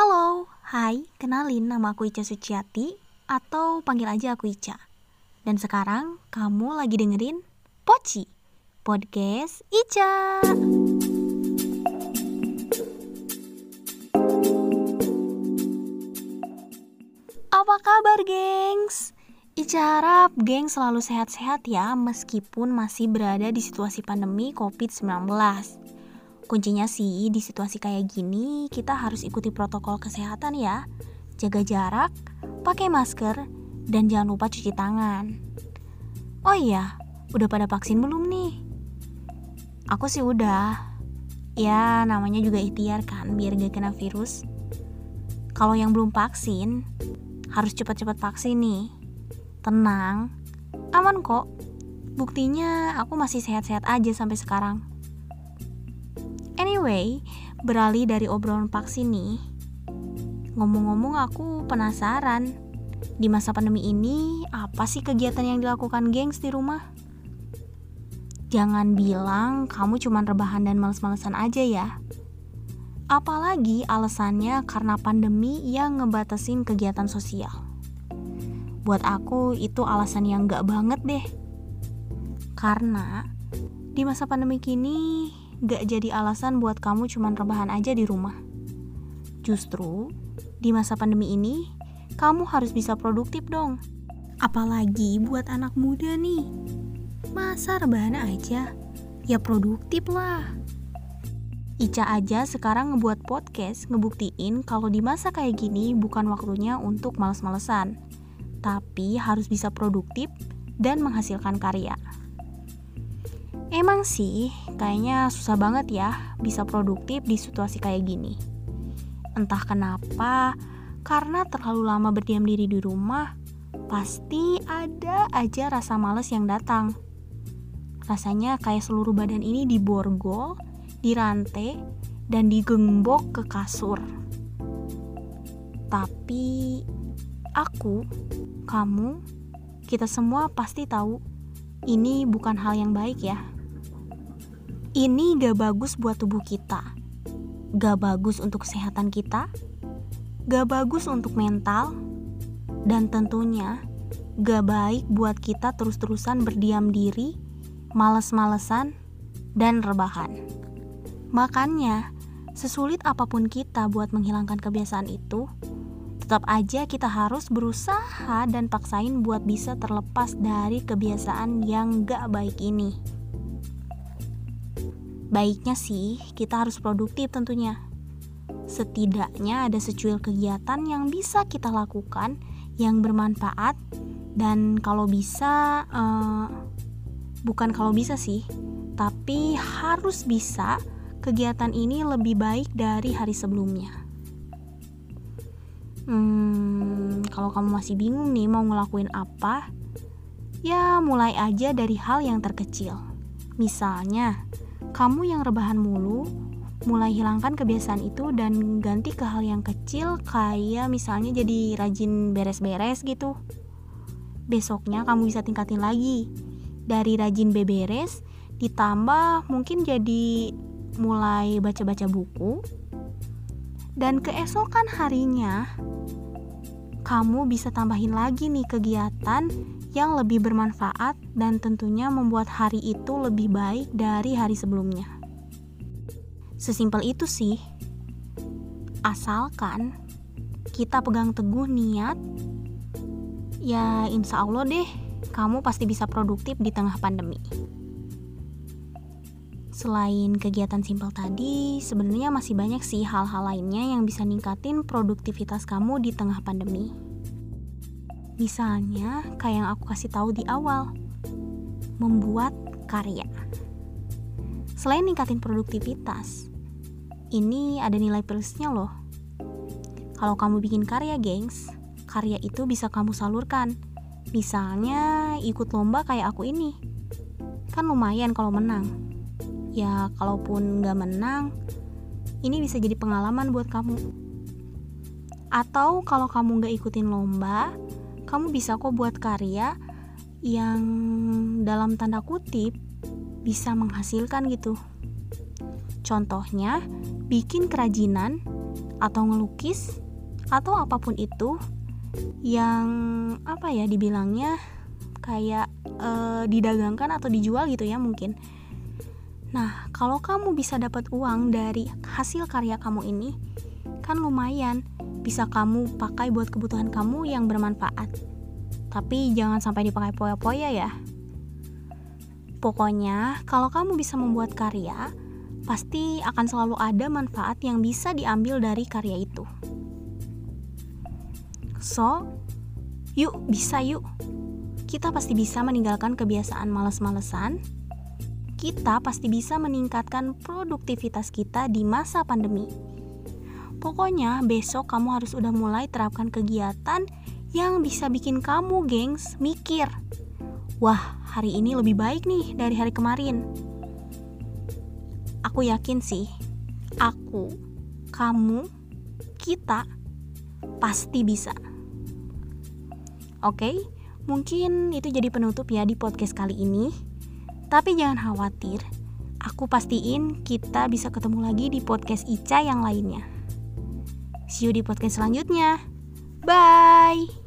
Halo, hai, kenalin nama aku Ica Suciati atau panggil aja aku Ica. Dan sekarang kamu lagi dengerin Poci, podcast Ica. Apa kabar, gengs? Ica harap geng selalu sehat-sehat ya meskipun masih berada di situasi pandemi COVID-19. Kuncinya sih di situasi kayak gini kita harus ikuti protokol kesehatan ya. Jaga jarak, pakai masker, dan jangan lupa cuci tangan. Oh iya, udah pada vaksin belum nih? Aku sih udah. Ya, namanya juga ikhtiar kan biar gak kena virus. Kalau yang belum vaksin, harus cepat-cepat vaksin nih. Tenang, aman kok. Buktinya aku masih sehat-sehat aja sampai sekarang. Anyway, beralih dari obrolan vaksin nih. Ngomong-ngomong aku penasaran. Di masa pandemi ini, apa sih kegiatan yang dilakukan gengs di rumah? Jangan bilang kamu cuma rebahan dan males-malesan aja ya. Apalagi alasannya karena pandemi yang ngebatasin kegiatan sosial. Buat aku itu alasan yang gak banget deh. Karena di masa pandemi kini gak jadi alasan buat kamu cuman rebahan aja di rumah. Justru, di masa pandemi ini, kamu harus bisa produktif dong. Apalagi buat anak muda nih. Masa rebahan aja? Ya produktif lah. Ica aja sekarang ngebuat podcast ngebuktiin kalau di masa kayak gini bukan waktunya untuk males-malesan, tapi harus bisa produktif dan menghasilkan karya. Emang sih, kayaknya susah banget ya bisa produktif di situasi kayak gini. Entah kenapa, karena terlalu lama berdiam diri di rumah, pasti ada aja rasa males yang datang. Rasanya kayak seluruh badan ini diborgol, dirantai, dan digembok ke kasur. Tapi aku, kamu, kita semua pasti tahu ini bukan hal yang baik ya. Ini gak bagus buat tubuh kita, gak bagus untuk kesehatan kita, gak bagus untuk mental, dan tentunya gak baik buat kita terus-terusan berdiam diri, males-malesan, dan rebahan. Makanya, sesulit apa pun kita buat menghilangkan kebiasaan itu, tetap aja kita harus berusaha dan paksain buat bisa terlepas dari kebiasaan yang gak baik ini. Baiknya sih, kita harus produktif tentunya. Setidaknya ada secuil kegiatan yang bisa kita lakukan yang bermanfaat dan kalau bisa uh, bukan kalau bisa sih, tapi harus bisa kegiatan ini lebih baik dari hari sebelumnya. Hmm, kalau kamu masih bingung nih mau ngelakuin apa, ya mulai aja dari hal yang terkecil. Misalnya, kamu yang rebahan mulu, mulai hilangkan kebiasaan itu dan ganti ke hal yang kecil kayak misalnya jadi rajin beres-beres gitu. Besoknya kamu bisa tingkatin lagi. Dari rajin beberes ditambah mungkin jadi mulai baca-baca buku. Dan keesokan harinya kamu bisa tambahin lagi nih kegiatan yang lebih bermanfaat dan tentunya membuat hari itu lebih baik dari hari sebelumnya. Sesimpel itu sih. Asalkan kita pegang teguh niat, ya insya Allah deh kamu pasti bisa produktif di tengah pandemi. Selain kegiatan simpel tadi, sebenarnya masih banyak sih hal-hal lainnya yang bisa ningkatin produktivitas kamu di tengah pandemi. Misalnya, kayak yang aku kasih tahu di awal, membuat karya. Selain ningkatin produktivitas, ini ada nilai plusnya loh. Kalau kamu bikin karya, gengs, karya itu bisa kamu salurkan. Misalnya ikut lomba kayak aku ini. Kan lumayan kalau menang. Ya, kalaupun nggak menang, ini bisa jadi pengalaman buat kamu. Atau kalau kamu nggak ikutin lomba, kamu bisa kok buat karya yang dalam tanda kutip bisa menghasilkan gitu. Contohnya, bikin kerajinan atau ngelukis atau apa pun itu yang apa ya dibilangnya kayak e, didagangkan atau dijual gitu ya mungkin. Nah, kalau kamu bisa dapat uang dari hasil karya kamu ini, kan lumayan bisa kamu pakai buat kebutuhan kamu yang bermanfaat. Tapi jangan sampai dipakai poya-poya ya. Pokoknya, kalau kamu bisa membuat karya, pasti akan selalu ada manfaat yang bisa diambil dari karya itu. So, yuk bisa yuk. Kita pasti bisa meninggalkan kebiasaan males-malesan. Kita pasti bisa meningkatkan produktivitas kita di masa pandemi. Pokoknya besok kamu harus udah mulai terapkan kegiatan yang bisa bikin kamu, gengs, mikir. Wah, hari ini lebih baik nih dari hari kemarin. Aku yakin sih, aku, kamu, kita pasti bisa. Oke, mungkin itu jadi penutup ya di podcast kali ini. Tapi jangan khawatir, aku pastiin kita bisa ketemu lagi di podcast Ica yang lainnya. See you di podcast selanjutnya. Bye.